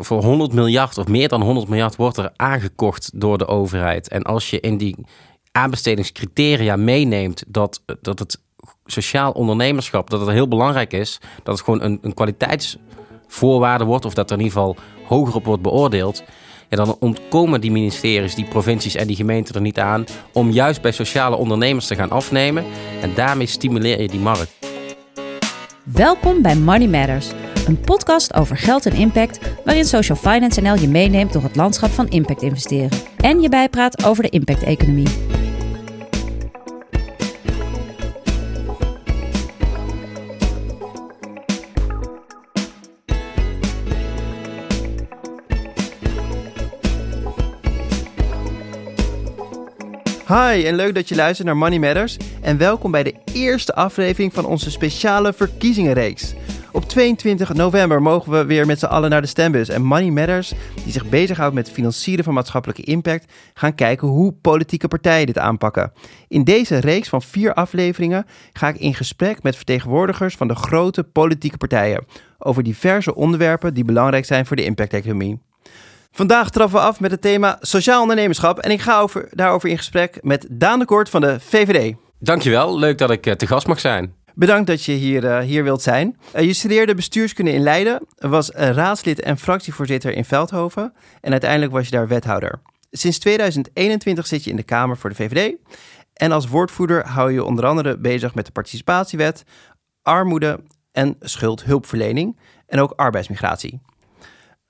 Voor 100 miljard of meer dan 100 miljard wordt er aangekocht door de overheid. En als je in die aanbestedingscriteria meeneemt dat, dat het sociaal ondernemerschap, dat het heel belangrijk is, dat het gewoon een, een kwaliteitsvoorwaarde wordt, of dat er in ieder geval hoger op wordt beoordeeld. Dan ontkomen die ministeries, die provincies en die gemeenten er niet aan om juist bij sociale ondernemers te gaan afnemen. En daarmee stimuleer je die markt. Welkom bij Money Matters, een podcast over geld en impact, waarin Social Finance NL je meeneemt door het landschap van impact investeren en je bijpraat over de impact-economie. Hi en leuk dat je luistert naar Money Matters en welkom bij de eerste aflevering van onze speciale verkiezingenreeks. Op 22 november mogen we weer met z'n allen naar de stembus en Money Matters, die zich bezighoudt met het financieren van maatschappelijke impact, gaan kijken hoe politieke partijen dit aanpakken. In deze reeks van vier afleveringen ga ik in gesprek met vertegenwoordigers van de grote politieke partijen over diverse onderwerpen die belangrijk zijn voor de impacteconomie. Vandaag trappen we af met het thema sociaal ondernemerschap. En ik ga over, daarover in gesprek met Daan de Kort van de VVD. Dankjewel, leuk dat ik eh, te gast mag zijn. Bedankt dat je hier, uh, hier wilt zijn. Uh, je studeerde bestuurskunde in Leiden, was raadslid en fractievoorzitter in Veldhoven en uiteindelijk was je daar wethouder. Sinds 2021 zit je in de Kamer voor de VVD en als woordvoerder hou je onder andere bezig met de participatiewet, armoede en schuldhulpverlening en ook arbeidsmigratie.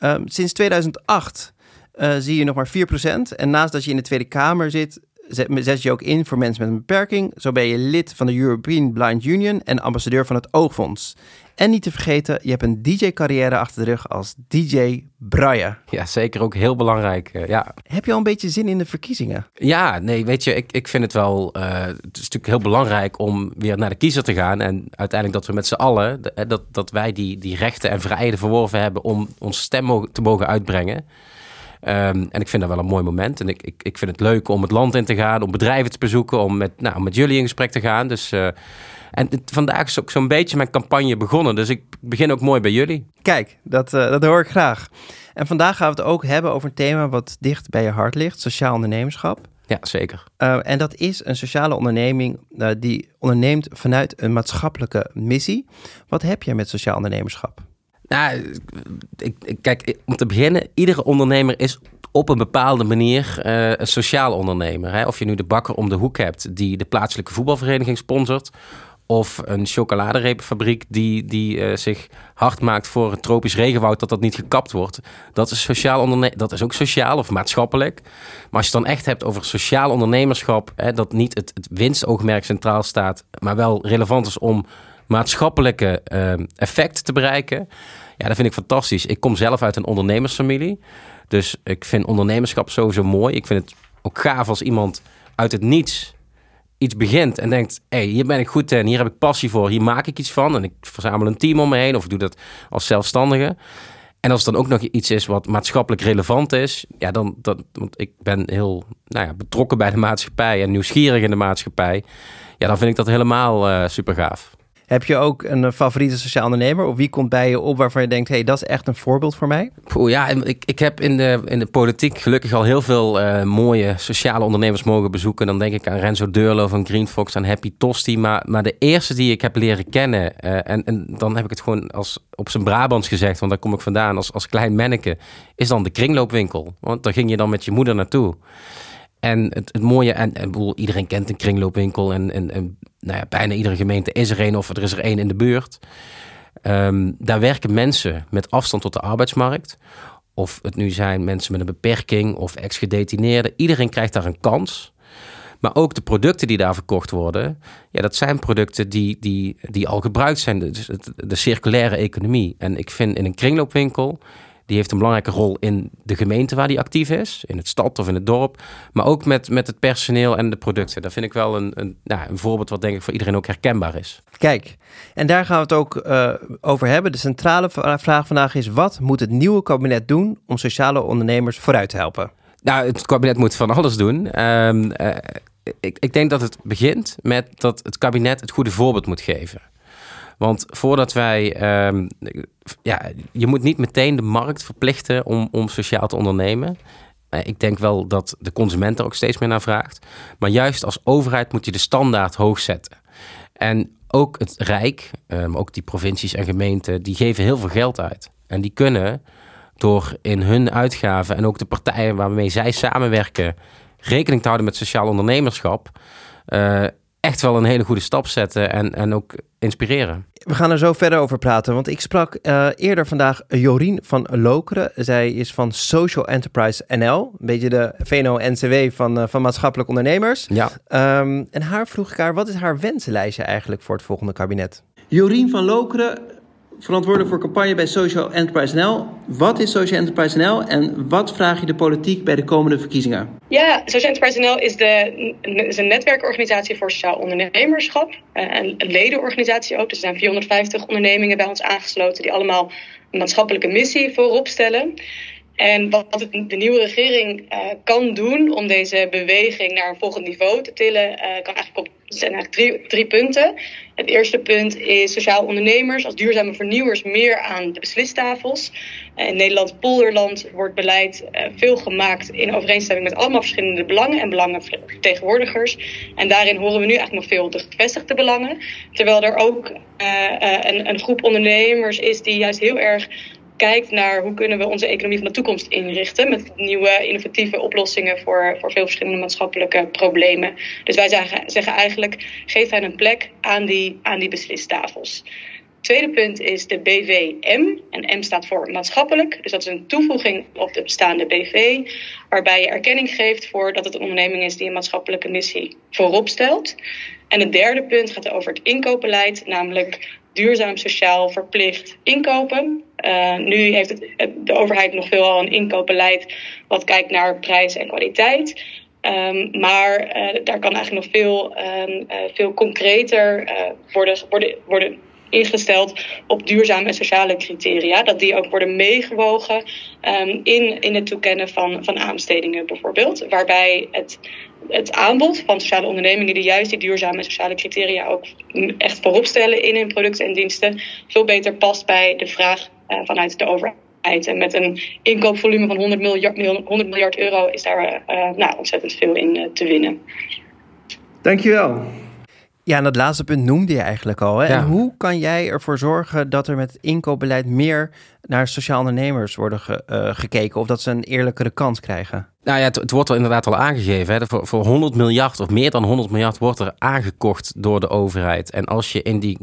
Um, sinds 2008 uh, zie je nog maar 4%. En naast dat je in de Tweede Kamer zit, zet, je ook in voor mensen met een beperking. Zo ben je lid van de European Blind Union en ambassadeur van het Oogfonds. En niet te vergeten, je hebt een DJ-carrière achter de rug als DJ Braille. Ja, zeker ook heel belangrijk. Uh, ja. Heb je al een beetje zin in de verkiezingen? Ja, nee, weet je, ik, ik vind het wel. Uh, het is natuurlijk heel belangrijk om weer naar de kiezer te gaan. En uiteindelijk dat we met z'n allen, dat, dat wij die, die rechten en vrijheden verworven hebben om ons stem te mogen uitbrengen. Um, en ik vind dat wel een mooi moment. En ik, ik, ik vind het leuk om het land in te gaan, om bedrijven te bezoeken, om met, nou, met jullie in gesprek te gaan. Dus. Uh, en vandaag is ook zo'n beetje mijn campagne begonnen. Dus ik begin ook mooi bij jullie. Kijk, dat, uh, dat hoor ik graag. En vandaag gaan we het ook hebben over een thema wat dicht bij je hart ligt: sociaal ondernemerschap. Ja, zeker. Uh, en dat is een sociale onderneming uh, die onderneemt vanuit een maatschappelijke missie. Wat heb je met sociaal ondernemerschap? Nou, ik, ik, kijk, om te beginnen, iedere ondernemer is op een bepaalde manier uh, een sociaal ondernemer. Hè? Of je nu de bakker om de hoek hebt die de plaatselijke voetbalvereniging sponsort of een chocoladerepenfabriek die, die uh, zich hard maakt voor het tropisch regenwoud, dat dat niet gekapt wordt. Dat is, sociaal onderne dat is ook sociaal of maatschappelijk. Maar als je het dan echt hebt over sociaal ondernemerschap, hè, dat niet het, het winstoogmerk centraal staat, maar wel relevant is om maatschappelijke uh, effect te bereiken. Ja, dat vind ik fantastisch. Ik kom zelf uit een ondernemersfamilie. Dus ik vind ondernemerschap sowieso mooi. Ik vind het ook gaaf als iemand uit het niets iets begint en denkt: hey, hier ben ik goed in, hier heb ik passie voor, hier maak ik iets van. En ik verzamel een team om me heen of ik doe dat als zelfstandige. En als het dan ook nog iets is wat maatschappelijk relevant is, ja, dan, dat, want ik ben heel nou ja, betrokken bij de maatschappij en nieuwsgierig in de maatschappij, ja, dan vind ik dat helemaal uh, super gaaf. Heb je ook een eh, favoriete sociaal ondernemer? Of wie komt bij je op waarvan je denkt, hé, hey, dat is echt een voorbeeld voor mij? Poeh, ja, ik, ik heb in de, in de politiek gelukkig al heel veel uh, mooie sociale ondernemers mogen bezoeken. Dan denk ik aan Renzo Deurlo van Green Fox, aan Happy Tosti. Maar, maar de eerste die ik heb leren kennen, uh, en, en dan heb ik het gewoon als, op zijn Brabants gezegd, want daar kom ik vandaan als, als klein manneke, is dan de kringloopwinkel. Want daar ging je dan met je moeder naartoe. En het, het mooie, en, en bedoel, iedereen kent een kringloopwinkel en, en, nou ja, bijna iedere gemeente is er een of er is er één in de buurt. Um, daar werken mensen met afstand tot de arbeidsmarkt. Of het nu zijn mensen met een beperking of ex-gedetineerden. Iedereen krijgt daar een kans. Maar ook de producten die daar verkocht worden, ja, dat zijn producten die, die, die al gebruikt zijn. Dus de circulaire economie. En ik vind in een kringloopwinkel die heeft een belangrijke rol in de gemeente waar die actief is, in het stad of in het dorp, maar ook met, met het personeel en de producten. Dat vind ik wel een, een, nou, een voorbeeld wat denk ik voor iedereen ook herkenbaar is. Kijk, en daar gaan we het ook uh, over hebben. De centrale vraag vandaag is: wat moet het nieuwe kabinet doen om sociale ondernemers vooruit te helpen? Nou, het kabinet moet van alles doen. Um, uh, ik, ik denk dat het begint met dat het kabinet het goede voorbeeld moet geven. Want voordat wij um, ja, je moet niet meteen de markt verplichten om, om sociaal te ondernemen. Eh, Ik denk wel dat de consument er ook steeds meer naar vraagt. Maar juist als overheid moet je de standaard hoog zetten. En ook het Rijk, eh, maar ook die provincies en gemeenten, die geven heel veel geld uit. En die kunnen door in hun uitgaven en ook de partijen waarmee zij samenwerken, rekening te houden met sociaal ondernemerschap, eh, echt wel een hele goede stap zetten en, en ook inspireren. We gaan er zo verder over praten, want ik sprak eh, eerder vandaag Jorien van Lokeren. Zij is van Social Enterprise NL, een beetje de VNO-NCW van, eh, van maatschappelijk ondernemers. Ja. Ehm, en haar vroeg ik haar, wat is haar wensenlijstje eigenlijk voor het volgende kabinet? Jorien van Lokeren, verantwoordelijk voor campagne bij Social Enterprise NL. Wat is Social Enterprise NL en wat vraag je de politiek bij de komende verkiezingen? Ja, Social Enterprise NL is, de, is een netwerkorganisatie voor sociaal ondernemerschap. Eh, en een ledenorganisatie ook. Dus er zijn 450 ondernemingen bij ons aangesloten die allemaal een maatschappelijke missie voorop stellen. En wat de nieuwe regering uh, kan doen om deze beweging naar een volgend niveau te tillen, uh, kan eigenlijk op, zijn eigenlijk drie, drie punten. Het eerste punt is sociaal ondernemers als duurzame vernieuwers meer aan de beslistafels. Uh, in Nederland, polderland, wordt beleid veel gemaakt in overeenstemming met allemaal verschillende belangen en belangenvertegenwoordigers. En daarin horen we nu eigenlijk nog veel de gevestigde belangen. Terwijl er ook een, een groep ondernemers is die juist heel erg kijkt naar hoe kunnen we onze economie van de toekomst inrichten met nieuwe innovatieve oplossingen voor, voor veel verschillende maatschappelijke problemen. Dus wij zeggen, zeggen eigenlijk, geef hen een plek aan die, aan die beslistafels. Tweede punt is de BVM. En M staat voor maatschappelijk. Dus dat is een toevoeging op de bestaande BV. Waarbij je erkenning geeft voor dat het een onderneming is die een maatschappelijke missie voorop stelt. En het derde punt gaat over het inkoopbeleid. Namelijk duurzaam, sociaal, verplicht inkopen. Uh, nu heeft de overheid nog veelal een inkoopbeleid wat kijkt naar prijs en kwaliteit. Um, maar uh, daar kan eigenlijk nog veel, um, uh, veel concreter worden, worden, worden ingesteld op duurzame en sociale criteria. Dat die ook worden meegewogen um, in, in het toekennen van, van aanbestedingen bijvoorbeeld. Waarbij het, het aanbod van sociale ondernemingen die juist die duurzame en sociale criteria ook echt voorop stellen in hun producten en diensten, veel beter past bij de vraag uh, vanuit de overheid. En met een inkoopvolume van 100 miljard, 100 miljard euro is daar uh, nou, ontzettend veel in uh, te winnen. Dankjewel. Ja, en dat laatste punt noemde je eigenlijk al. Hè? Ja. En hoe kan jij ervoor zorgen dat er met inkoopbeleid meer naar sociaal ondernemers worden ge, uh, gekeken of dat ze een eerlijkere kans krijgen? Nou ja, het, het wordt er inderdaad al aangegeven. Hè? Voor, voor 100 miljard of meer dan 100 miljard wordt er aangekocht door de overheid. En als je in die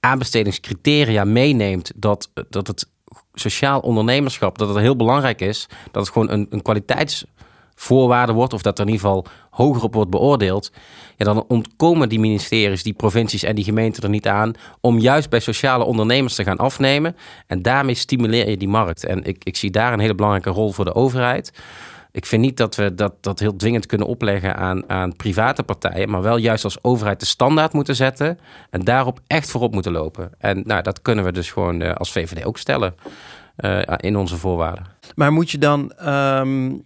aanbestedingscriteria meeneemt dat, dat het sociaal ondernemerschap, dat het heel belangrijk is, dat het gewoon een, een kwaliteitsvoorwaarde wordt, of dat er in ieder geval hoger op wordt beoordeeld, ja, dan ontkomen die ministeries, die provincies en die gemeenten er niet aan om juist bij sociale ondernemers te gaan afnemen. En daarmee stimuleer je die markt. En ik, ik zie daar een hele belangrijke rol voor de overheid. Ik vind niet dat we dat, dat heel dwingend kunnen opleggen aan, aan private partijen, maar wel juist als overheid de standaard moeten zetten en daarop echt voorop moeten lopen. En nou, dat kunnen we dus gewoon uh, als VVD ook stellen uh, in onze voorwaarden. Maar moet je dan um,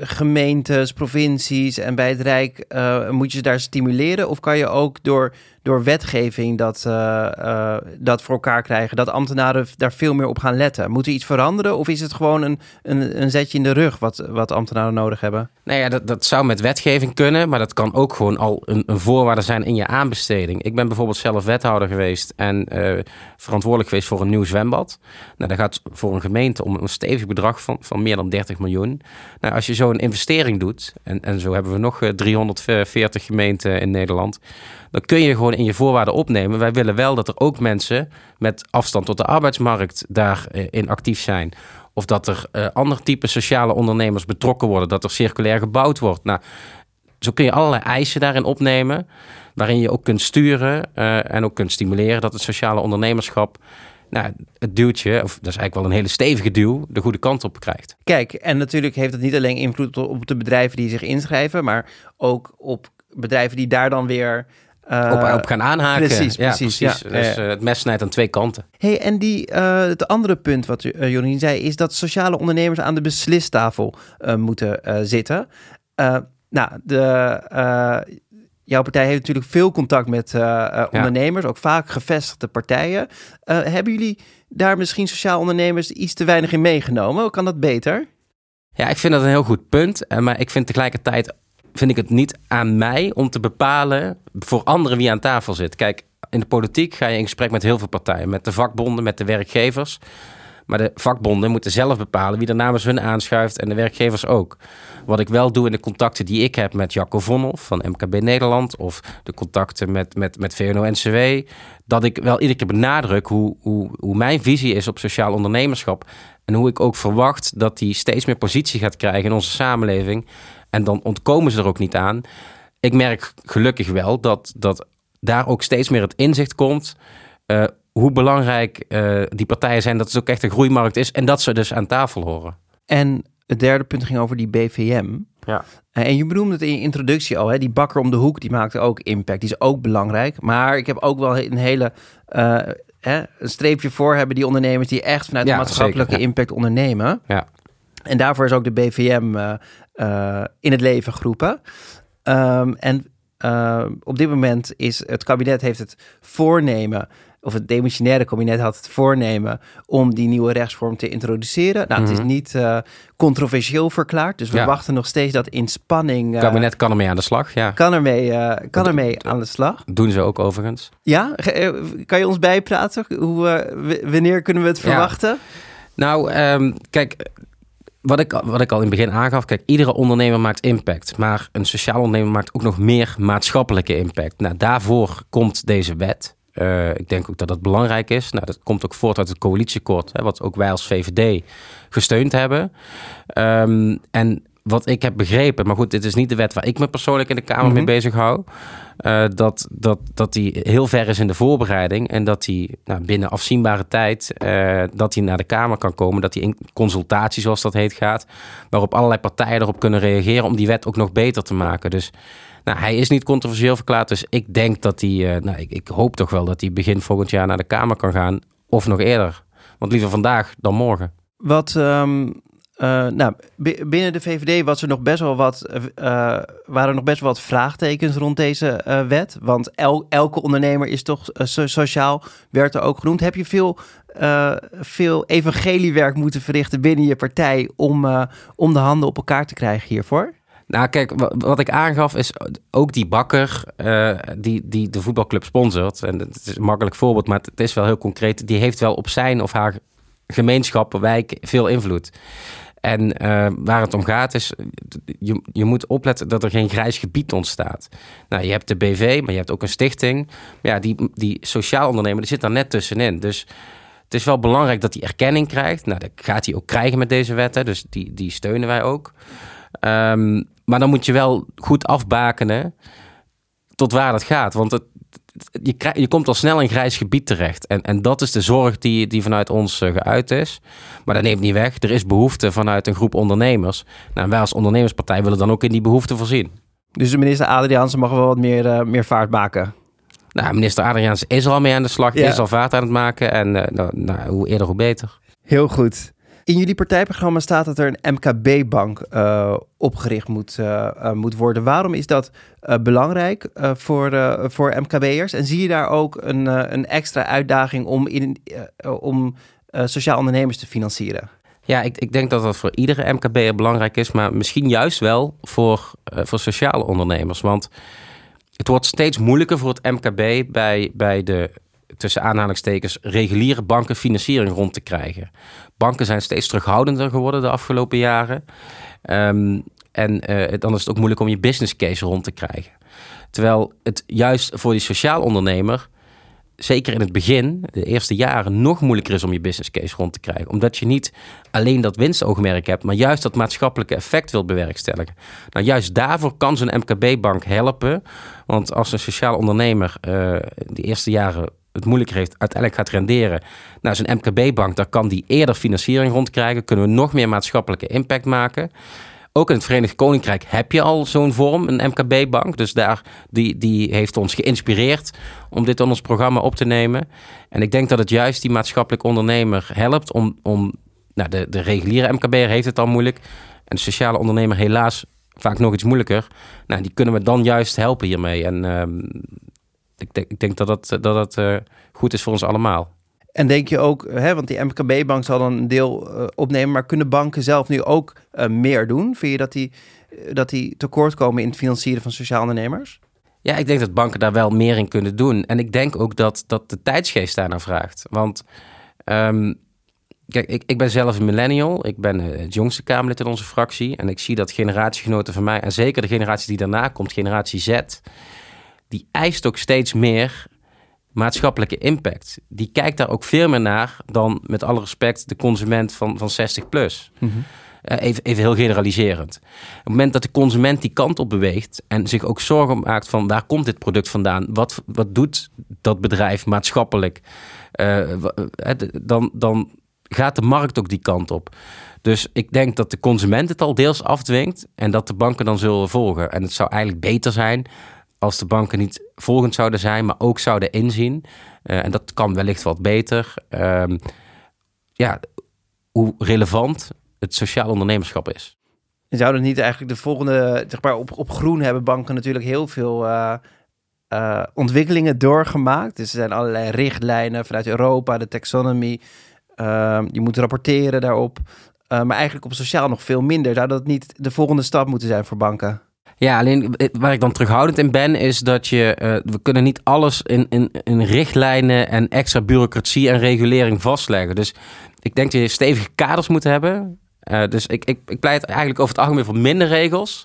gemeentes, provincies en bij het Rijk, uh, moet je ze daar stimuleren? Of kan je ook door, door wetgeving dat, uh, dat voor elkaar krijgen, dat ambtenaren daar veel meer op gaan letten? Moet er iets veranderen of is het gewoon een, een, een zetje in de rug wat, wat ambtenaren nodig hebben? Nou ja, dat, dat zou met wetgeving kunnen, maar dat kan ook gewoon al een, een voorwaarde zijn in je aanbesteding. Ik ben bijvoorbeeld zelf wethouder geweest en verantwoordelijk geweest voor een nieuw zwembad. Nou, dat gaat voor een gemeente om een stevig bedrag van, van meer dan 30 miljoen. Nou, als je zo'n investering doet, en, en zo hebben we nog 340 gemeenten in Nederland, dan kun je gewoon in je voorwaarden opnemen. Wij willen wel dat er ook mensen met afstand tot de arbeidsmarkt daarin actief zijn. Of dat er uh, ander type sociale ondernemers betrokken worden, dat er circulair gebouwd wordt. Nou, zo kun je allerlei eisen daarin opnemen, waarin je ook kunt sturen uh, en ook kunt stimuleren dat het sociale ondernemerschap nou, het duwtje, of dat is eigenlijk wel een hele stevige duw, de goede kant op krijgt. Kijk, en natuurlijk heeft het niet alleen invloed op de bedrijven die zich inschrijven, maar ook op bedrijven die daar dan weer uh, op, op, gaan aanhaken. Precies, ja, precies. precies. Ja, dus uh, het mes snijdt aan twee kanten. hey, en die, uh, het andere punt wat Jorien zei, is dat sociale ondernemers aan de beslistafel moeten zitten. nou, de, jouw partij heeft natuurlijk veel contact met ondernemers, ook vaak gevestigde partijen. hebben jullie daar misschien sociaal ondernemers iets te weinig in meegenomen? Hoe kan dat beter? Ja, ik vind dat een heel goed punt. Eh, maar ik vind tegelijkertijd vind ik het niet aan mij om te bepalen voor anderen wie aan tafel zit. Kijk, in de politiek ga je in gesprek met heel veel partijen. Met de vakbonden, met de werkgevers. Maar de vakbonden moeten zelf bepalen wie er namens hun aanschuift en de werkgevers ook. Wat ik wel doe in de contacten die ik heb met Jacco Vonhoff van MKB Nederland of de contacten met, met, met VNO-NCW, dat ik wel iedere keer benadruk hoe, hoe, hoe mijn visie is op sociaal ondernemerschap en hoe ik ook verwacht dat die steeds meer positie gaat krijgen in onze samenleving. En dan ontkomen ze er ook niet aan. Ik merk gelukkig wel dat, dat daar ook steeds meer het inzicht komt. Uh, hoe belangrijk uh, die partijen zijn, dat het ook echt een groeimarkt is en dat ze dus aan tafel horen. En het derde punt ging over die BVM. Ja. En je benoemde het in je introductie al, hè? die bakker om de hoek, die maakte ook impact. Die is ook belangrijk. Maar ik heb ook wel een hele uh, hè, een streepje voor hebben die ondernemers die echt vanuit de maatschappelijke impact ondernemen. Ja. En daarvoor is ook de BVM uh, uh, in het leven geroepen. Um, en uh, op dit moment is het kabinet heeft het voornemen of het demissionaire kabinet had het voornemen om die nieuwe rechtsvorm te introduceren. Nou, het is mhm. niet uh, controversieel verklaard, dus we wachten nog steeds dat in spanning. Het kabinet kan ermee aan de slag, ja. Kan ermee, kan ermee aan de slag. Doen ze ook overigens. Ja, kan je ons bijpraten? Hoe, wanneer kunnen we het verwachten? Nou, um, kijk, wat ik, wat ik al in het begin aangaf, kijk, iedere ondernemer maakt impact. Maar een sociaal ondernemer maakt ook nog meer maatschappelijke impact. Nou, daarvoor komt deze wet. Uh, ik denk ook dat dat belangrijk is. Nou, dat komt ook voort uit het coalitieakkoord, hè, wat ook wij als VVD gesteund hebben. Um, en wat ik heb begrepen, maar goed, dit is niet de wet waar ik me persoonlijk in de Kamer mee mhm. bezig hou. Uh, dat, dat, dat die heel ver is in de voorbereiding en dat die nou, binnen afzienbare tijd uh, dat die naar de Kamer kan komen. Dat die in consultatie, zoals dat heet, gaat. Waarop allerlei partijen erop kunnen reageren om die wet ook nog beter te maken. Dus nou, hij is niet controversieel verklaard. Dus ik denk dat hij, uh, nou, ik, ik, hoop toch wel dat hij begin volgend jaar naar de Kamer kan gaan. Of nog eerder. Want liever vandaag dan morgen. Wat um, uh, nou, binnen de VVD was er nog best wel wat, uh, waren nog best wel wat vraagtekens rond deze wet. Want el elke ondernemer is toch so sociaal, werd er ook genoemd. Heb je veel, veel evangeliewerk moeten verrichten binnen je partij om, om de handen op elkaar te krijgen hiervoor? Nou, kijk, wat ik aangaf is ook die bakker die, die de voetbalclub sponsort. En het is een makkelijk voorbeeld, maar het is wel heel concreet. Die heeft wel op zijn of haar gemeenschap, wijk veel invloed. En uh, waar het om gaat is, je, je moet opletten dat er geen grijs gebied ontstaat. Nou, je hebt de BV, maar je hebt ook een stichting. Ja, die, die sociaal ondernemer, die zit daar net tussenin. Dus het is wel belangrijk dat hij erkenning krijgt. Nou, dat gaat hij ook krijgen met deze wetten, dus die, die steunen wij ook. Um, maar dan moet je wel goed afbakenen tot waar dat gaat. Want het, je, je komt al snel in grijs gebied terecht. En, en dat is de zorg die, die vanuit ons uh, geuit is. Maar dat neemt niet weg. Er is behoefte vanuit een groep ondernemers. Nou, wij als ondernemerspartij willen dan ook in die behoefte voorzien. Dus de minister Adriaanse mag wel wat meer, uh, meer vaart maken? Nou, minister Adriaanse is al mee aan de slag. Ja. Is al vaart aan het maken. En uh, nou, nou, hoe eerder, hoe beter. Heel goed. In jullie partijprogramma staat dat er een MKB-bank uh, opgericht moet, uh, uh, moet worden. Waarom is dat belangrijk voor, voor MKB'ers? En zie je daar ook een, een extra uitdaging om, in, om sociaal ondernemers te financieren? Ja, ik, ik denk dat dat voor iedere MKB'er belangrijk is, maar misschien juist wel voor, voor sociale ondernemers. Want het wordt steeds moeilijker voor het MKB bij, bij de tussen aanhalingstekens reguliere banken financiering rond te krijgen. Banken zijn steeds terughoudender geworden de afgelopen jaren. Um, en uh, dan is het ook moeilijk om je business case rond te krijgen. Terwijl het juist voor die sociaal ondernemer, zeker in het begin, de eerste jaren, nog moeilijker is om je business case rond te krijgen. Omdat je niet alleen dat winstoogmerk hebt, maar juist dat maatschappelijke effect wilt bewerkstelligen. Nou, juist daarvoor kan zo'n MKB-bank helpen. Want als een sociaal ondernemer uh, de eerste jaren het moeilijker heeft, uiteindelijk gaat renderen. Nou, zo'n MKB-bank, daar kan die eerder financiering rondkrijgen. Kunnen we nog meer maatschappelijke impact maken. Ook in het Verenigd Koninkrijk heb je al zo'n vorm, een MKB-bank. Dus daar, die, die heeft ons geïnspireerd om dit in ons programma op te nemen. En ik denk dat het juist die maatschappelijk ondernemer helpt om... om nou, de, de reguliere MKB'er heeft het al moeilijk. En de sociale ondernemer helaas vaak nog iets moeilijker. Nou, die kunnen we dan juist helpen hiermee. En ehm, ik denk, ik denk dat dat, dat, dat uh, goed is voor ons allemaal. En denk je ook, hè, want die MKB-bank zal dan een deel uh, opnemen, maar kunnen banken zelf nu ook uh, meer doen? Vind je dat die, dat die tekort komen in het financieren van sociaal ondernemers? Ja, ik denk dat banken daar wel meer in kunnen doen. En ik denk ook dat, dat de tijdsgeest daarnaar vraagt. Want um, kijk, ik, ik ben zelf een millennial. Ik ben het jongste Kamerlid in onze fractie. En ik zie dat generatiegenoten van mij, en zeker de generatie die daarna komt, generatie Z, die eist ook steeds meer maatschappelijke impact. Die kijkt daar ook veel meer naar dan, met alle respect, de consument van, van 60 plus. Mm even, even heel generaliserend. Op het moment dat de consument die kant op beweegt en zich ook zorgen maakt van waar komt dit product vandaan? Wat, wat doet dat bedrijf maatschappelijk? Uh, dan, dan gaat de markt ook die kant op. Dus ik denk dat de consument het al deels afdwingt en dat de banken dan zullen volgen. En het zou eigenlijk beter zijn als de banken niet volgend zouden zijn, maar ook zouden inzien. Uh, en dat kan wellicht wat beter. Uh, ja, hoe relevant het sociaal ondernemerschap is. En zouden niet eigenlijk de volgende, zeg maar, op, op groen hebben banken natuurlijk heel veel uh, uh, ontwikkelingen doorgemaakt. Dus er zijn allerlei richtlijnen vanuit Europa, de taxonomie. Ehm, je moet rapporteren daarop. maar eigenlijk op sociaal nog veel minder. Zou dat niet de volgende stap moeten zijn voor banken? Ja, alleen waar ik dan terughoudend in ben, is dat je. Uh, we kunnen niet alles in, in, in richtlijnen en extra bureaucratie en regulering vastleggen. Dus ik denk dat je stevige kaders moet hebben. Uh, dus ik, ik, ik pleit eigenlijk over het algemeen voor minder regels.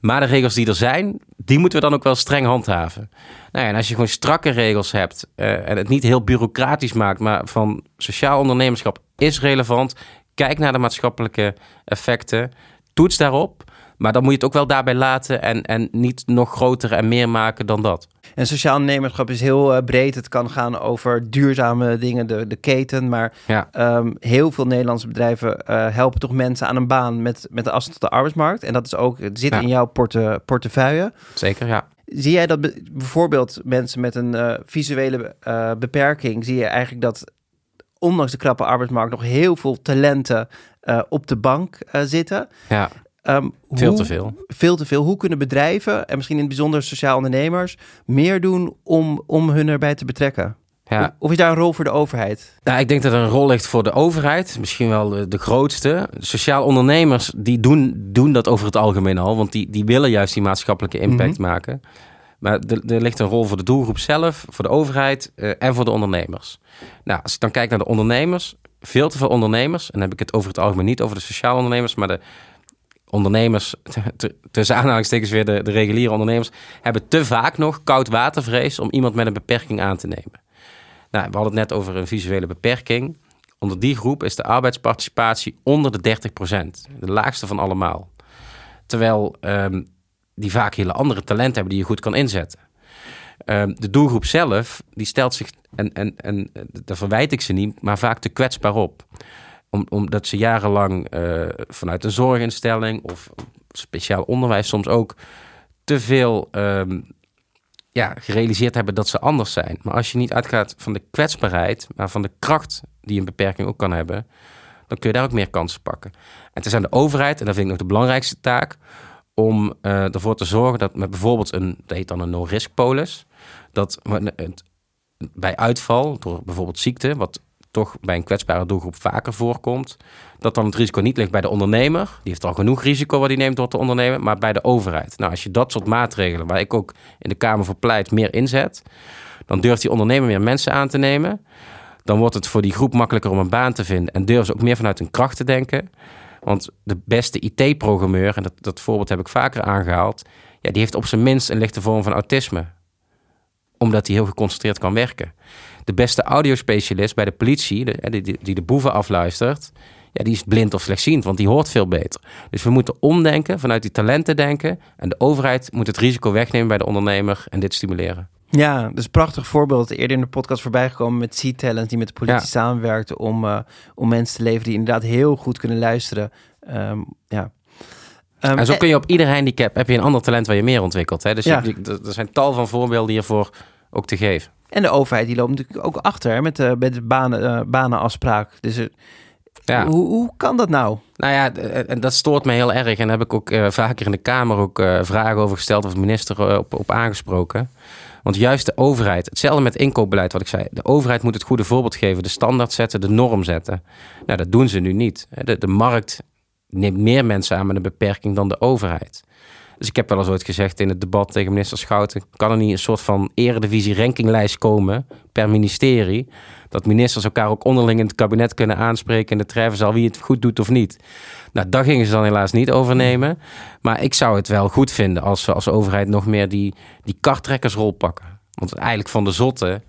Maar de regels die er zijn, die moeten we dan ook wel streng handhaven. Nou ja, en als je gewoon strakke regels hebt en het niet heel bureaucratisch maakt, maar van sociaal ondernemerschap is relevant. Kijk naar de maatschappelijke effecten. Toets daarop. Maar dan moet je het ook wel daarbij laten en, en niet nog groter en meer maken dan dat. En sociaal ondernemerschap is heel uh, breed. Het kan gaan over duurzame dingen, de, de keten. Maar ja. um, heel veel Nederlandse bedrijven uh, helpen toch mensen aan een baan met, met de afstand tot de arbeidsmarkt. En dat is ook, het zit ja. in jouw porte, portefeuille. Zeker, ja. Zie jij dat bijvoorbeeld mensen met een uh, visuele beperking, zie je eigenlijk dat ondanks de krappe arbeidsmarkt nog heel veel talenten op de bank zitten? Ja. Um, veel hoe, te veel. Veel te veel. Hoe kunnen bedrijven, en misschien in het bijzonder sociaal ondernemers, meer doen om, om hun erbij te betrekken? Ja. Of is daar een rol voor de overheid? Nou, ik denk dat er een rol ligt voor de overheid. Misschien wel de, de grootste. Sociaal ondernemers die doen, doen dat over het algemeen al. Want die, die willen juist die maatschappelijke impact mm -hmm. maken. Maar er, ligt een rol voor de doelgroep zelf, voor de overheid uh, en voor de ondernemers. Nou, als ik dan kijk naar de ondernemers. Veel te veel ondernemers. En dan heb ik het over het algemeen niet over de sociaal ondernemers. Maar de ondernemers, tussen aanhalingstekens weer de, reguliere ondernemers, hebben te vaak nog koud watervrees om iemand met een beperking aan te nemen. Nou, we hadden het net over een visuele beperking. Onder die groep is de arbeidsparticipatie onder de 30%, de laagste van allemaal. Terwijl um, die vaak hele andere talenten hebben die je goed kan inzetten. Um, de doelgroep zelf, die stelt zich, en, en, en daar verwijt ik ze niet, maar vaak te kwetsbaar op om, omdat ze jarenlang uh, vanuit een zorginstelling of speciaal onderwijs soms ook te veel um, ja, gerealiseerd hebben dat ze anders zijn. Maar als je niet uitgaat van de kwetsbaarheid, maar van de kracht die een beperking ook kan hebben, dan kun je daar ook meer kansen pakken. En het is aan de overheid, en dat vind ik nog de belangrijkste taak, om uh, ervoor te zorgen dat met bijvoorbeeld een, dat heet dan een no-risk polis, dat bij uitval door bijvoorbeeld ziekte, wat toch bij een kwetsbare doelgroep vaker voorkomt, dat dan het risico niet ligt bij de ondernemer. Die heeft al genoeg risico wat hij neemt door te ondernemen, maar bij de overheid. Nou, als je dat soort maatregelen, waar ik ook in de Kamer voor pleit, meer inzet, dan durft die ondernemer meer mensen aan te nemen. Dan wordt het voor die groep makkelijker om een baan te vinden en durven ze ook meer vanuit hun kracht te denken. Want de beste IT-programmeur, en dat, dat voorbeeld heb ik vaker aangehaald, ja, die heeft op zijn minst een lichte vorm van autisme. Omdat hij heel geconcentreerd kan werken de beste audiospecialist bij de politie, de, die, die de boeven afluistert, ja, die is blind of slechtziend, want die hoort veel beter. Dus we moeten omdenken, vanuit die talenten denken. En de overheid moet het risico wegnemen bij de ondernemer en dit stimuleren. Ja, dus prachtig voorbeeld. Eerder in de podcast voorbij gekomen met C-Talent, die met de politie ja. samenwerkte om, uh, om mensen te leveren die inderdaad heel goed kunnen luisteren. Um, ja. Um, en zo kun je op ieder handicap, heb je een ander talent waar je meer ontwikkelt. Hè? Dus ja. je, er zijn tal van voorbeelden hiervoor ook te geven. En de overheid die loopt natuurlijk ook achter met de, met de banen, uh, banenafspraak. Dus er, Ja. Hoe, hoe kan dat nou? Nou ja, en dat stoort me heel erg. En daar heb ik ook uh, vaker in de Kamer ook vragen over gesteld of de minister op, op aangesproken. Want juist de overheid, hetzelfde met inkoopbeleid wat ik zei. De overheid moet het goede voorbeeld geven, de standaard zetten, de norm zetten. Nou, dat doen ze nu niet. De, de markt neemt meer mensen aan met een beperking dan de overheid. Dus ik heb wel eens ooit gezegd in het debat tegen minister Schouten... kan er niet een soort van eredivisie rankinglijst komen per ministerie... dat ministers elkaar ook onderling in het kabinet kunnen aanspreken... en de treffen zal wie het goed doet of niet. Nou, daar gingen ze dan helaas niet overnemen. Maar ik zou het wel goed vinden als we als overheid nog meer die, die karttrekkersrol pakken. Want eigenlijk van de zotte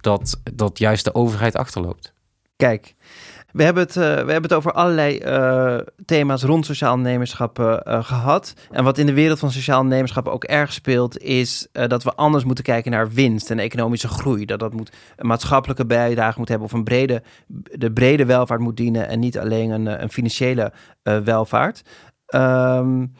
dat, dat juist de overheid achterloopt. Kijk, we hebben het, uh, we hebben het over allerlei uh, thema's rond sociaal ondernemerschap uh, gehad. En wat in de wereld van sociaal ondernemerschap ook erg speelt, is dat we anders moeten kijken naar winst en economische groei. Dat dat moet een maatschappelijke bijdrage moet hebben of een brede, de brede welvaart moet dienen en niet alleen een, een financiële welvaart. Um,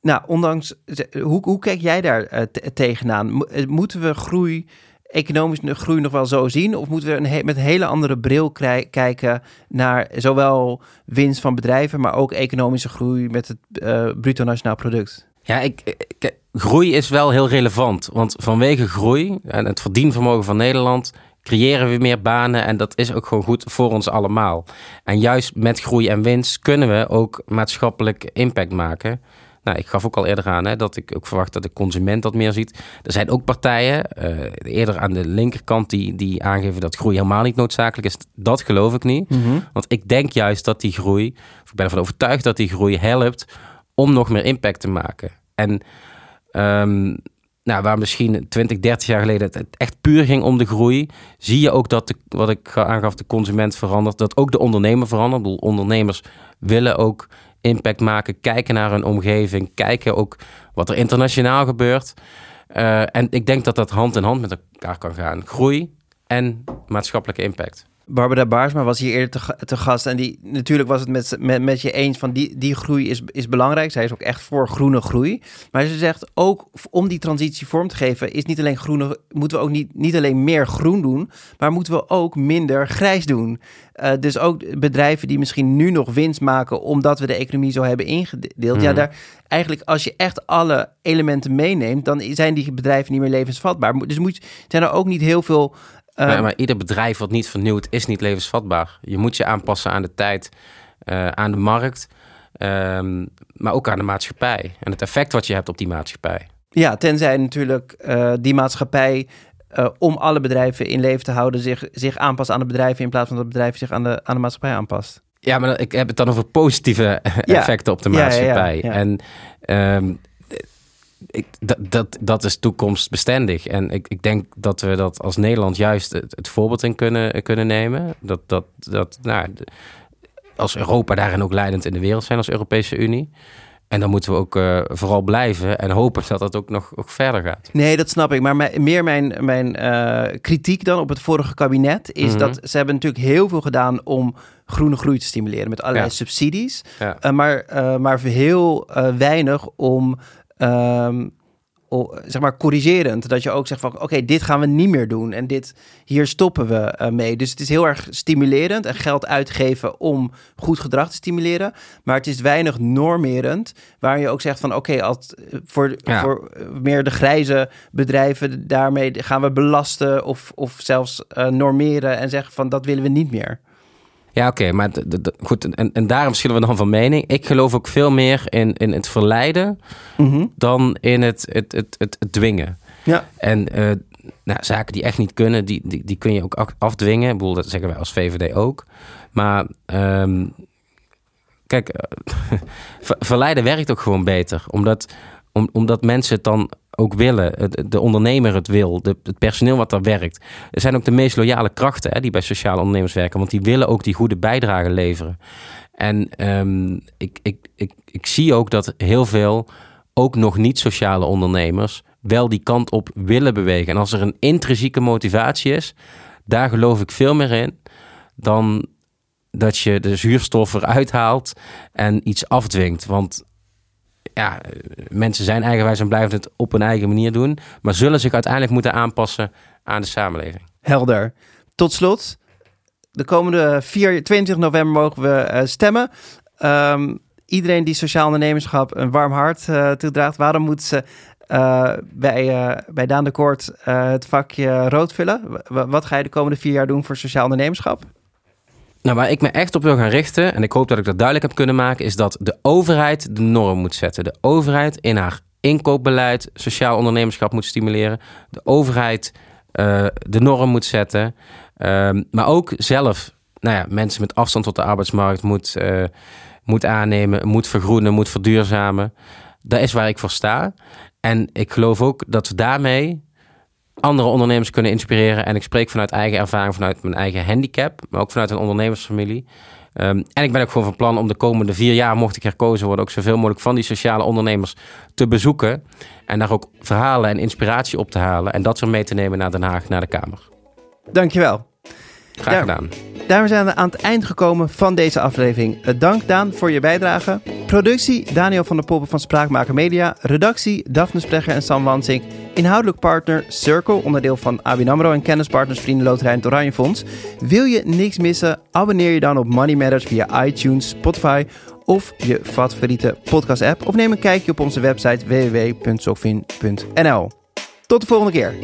nou, ondanks, hoe, hoe kijk jij daar tegenaan? Moeten we groei economische groei nog wel zo zien? Of moeten we een met een hele andere bril kijken naar zowel winst van bedrijven, maar ook economische groei met het uh, bruto nationaal product? Ja, ik, ik, groei is wel heel relevant. Want vanwege groei en het verdienvermogen van Nederland creëren we meer banen en dat is ook gewoon goed voor ons allemaal. En juist met groei en winst kunnen we ook maatschappelijk impact maken. Nou, ik gaf ook al eerder aan hè, dat ik ook verwacht dat de consument dat meer ziet. Er zijn ook partijen, uh, eerder aan de linkerkant, die, die aangeven dat groei helemaal niet noodzakelijk is. Dat geloof ik niet. Mhm. Want ik denk juist dat die groei, of ik ben ervan overtuigd dat die groei helpt om nog meer impact te maken. En um, nou, waar misschien 20, 30 jaar geleden het echt puur ging om de groei, zie je ook dat, de, wat ik aangaf, de consument verandert. Dat ook de ondernemer verandert. Ik bedoel, ondernemers willen ook impact maken, kijken naar hun omgeving, kijken ook wat er internationaal gebeurt. Uh, en ik denk dat dat hand in hand met elkaar kan gaan. Groei en maatschappelijke impact. Barbara Baarsma was hier eerder te, te, gast. En die, natuurlijk was het met, met, met je eens van die, die groei is, is belangrijk. Zij is ook echt voor groene groei. Maar ze zegt ook om die transitie vorm te geven, is niet alleen groene, moeten we ook niet, niet alleen meer groen doen, maar moeten we ook minder grijs doen. Uh, dus ook bedrijven die misschien nu nog winst maken omdat we de economie zo hebben ingedeeld. Mm. Ja, daar eigenlijk als je echt alle elementen meeneemt, dan zijn die bedrijven niet meer levensvatbaar. Dus moet, zijn er ook niet heel veel uh, maar ieder bedrijf wat niet vernieuwt, is niet levensvatbaar. Je moet je aanpassen aan de tijd, uh, aan de markt, um, maar ook aan de maatschappij. En het effect wat je hebt op die maatschappij. Ja, tenzij natuurlijk uh, die maatschappij om alle bedrijven in leven te houden, zich, zich aanpast aan de bedrijven in plaats van dat bedrijf zich aan de, aan de maatschappij aanpast. Ja, maar ik heb het dan over positieve effecten op de maatschappij. Ja, ja, en um, ik, dat, dat, dat is toekomstbestendig. En ik, ik denk dat we dat als Nederland juist het, het voorbeeld in kunnen, kunnen nemen. Dat, dat, dat nou, als Europa daarin ook leidend in de wereld zijn als Europese Unie. En dan moeten we ook uh, vooral blijven en hopen dat dat ook nog, nog verder gaat. Nee, dat snap ik. Maar mijn, meer mijn, mijn uh, kritiek dan op het vorige kabinet is mm -hmm. dat ze hebben natuurlijk heel veel gedaan om groene groei te stimuleren met allerlei ja. subsidies. Ja. Uh, maar, maar heel weinig om Um, zeg maar corrigerend. Dat je ook zegt van oké, dit gaan we niet meer doen. En dit, hier stoppen we uh, mee. Dus het is heel erg stimulerend en geld uitgeven om goed gedrag te stimuleren. Maar het is weinig normerend. Waar je ook zegt van oké, okay, voor, ja. voor meer de grijze bedrijven, daarmee gaan we belasten of, of zelfs uh, normeren en zeggen van dat willen we niet meer. Ja, oké, maar goed, en, en daarom verschillen we dan van mening. Ik geloof ook veel meer in, in het verleiden mm -hmm. dan in het, het, het, het, het dwingen. Ja. En uh, nou, zaken die echt niet kunnen, die, die, die kun je ook afdwingen. Ik bedoel, dat zeggen wij als VVD ook. Maar um, kijk, verleiden werkt ook gewoon beter. Omdat, om, omdat mensen het dan ook willen, de ondernemer het wil, de, het personeel wat daar werkt. Er zijn ook de meest loyale krachten hè, die bij sociale ondernemers werken, want die willen ook die goede bijdrage leveren. En um, ik, ik, ik, ik zie ook dat heel veel, ook nog niet sociale ondernemers, wel die kant op willen bewegen. En als er een intrinsieke motivatie is, daar geloof ik veel meer in dan dat je de zuurstof eruit haalt en iets afdwingt. Want ja, mensen zijn eigenwijs en blijven het op hun eigen manier doen, maar zullen zich uiteindelijk moeten aanpassen aan de samenleving. Helder. Tot slot, de komende 4, 22 november mogen we stemmen. Um, iedereen die sociaal ondernemerschap een warm hart toedraagt, waarom moeten ze bij, bij Daan de Koort het vakje rood vullen? wat ga je de komende vier jaar doen voor sociaal ondernemerschap? Nou, waar ik me echt op wil gaan richten, en ik hoop dat ik dat duidelijk heb kunnen maken, is dat de overheid de norm moet zetten. De overheid in haar inkoopbeleid sociaal ondernemerschap moet stimuleren. De overheid uh, de norm moet zetten. Uh, maar ook zelf nou ja, mensen met afstand tot de arbeidsmarkt moet, uh, moet aannemen, moet vergroenen, moet verduurzamen. Dat is waar ik voor sta. En ik geloof ook dat we daarmee andere ondernemers kunnen inspireren. En ik spreek vanuit eigen ervaring, vanuit mijn eigen handicap, maar ook vanuit een ondernemersfamilie. Um, en ik ben ook gewoon van plan om de komende vier jaar, mocht ik herkozen worden, ook zoveel mogelijk van die sociale ondernemers te bezoeken. En daar ook verhalen en inspiratie op te halen. En dat zo mee te nemen naar Den Haag, naar de Kamer. Dankjewel. Graag gedaan. Daarmee zijn we aan het eind gekomen van deze aflevering. Eh, dank Daan voor je bijdrage. Productie Daniel van der Poppen van Spraakmaker Media. Redactie Daphne Sprecher en Sam Wansink. Inhoudelijk partner Circle, onderdeel van ABN AMRO en kennispartners Vrienden Loterij en Oranje Fonds. Wil je niks missen? Abonneer je dan op Money Matters via iTunes, Spotify of je favoriete podcast app. Of neem een kijkje op onze website www.sokvin.nl. Tot de volgende keer.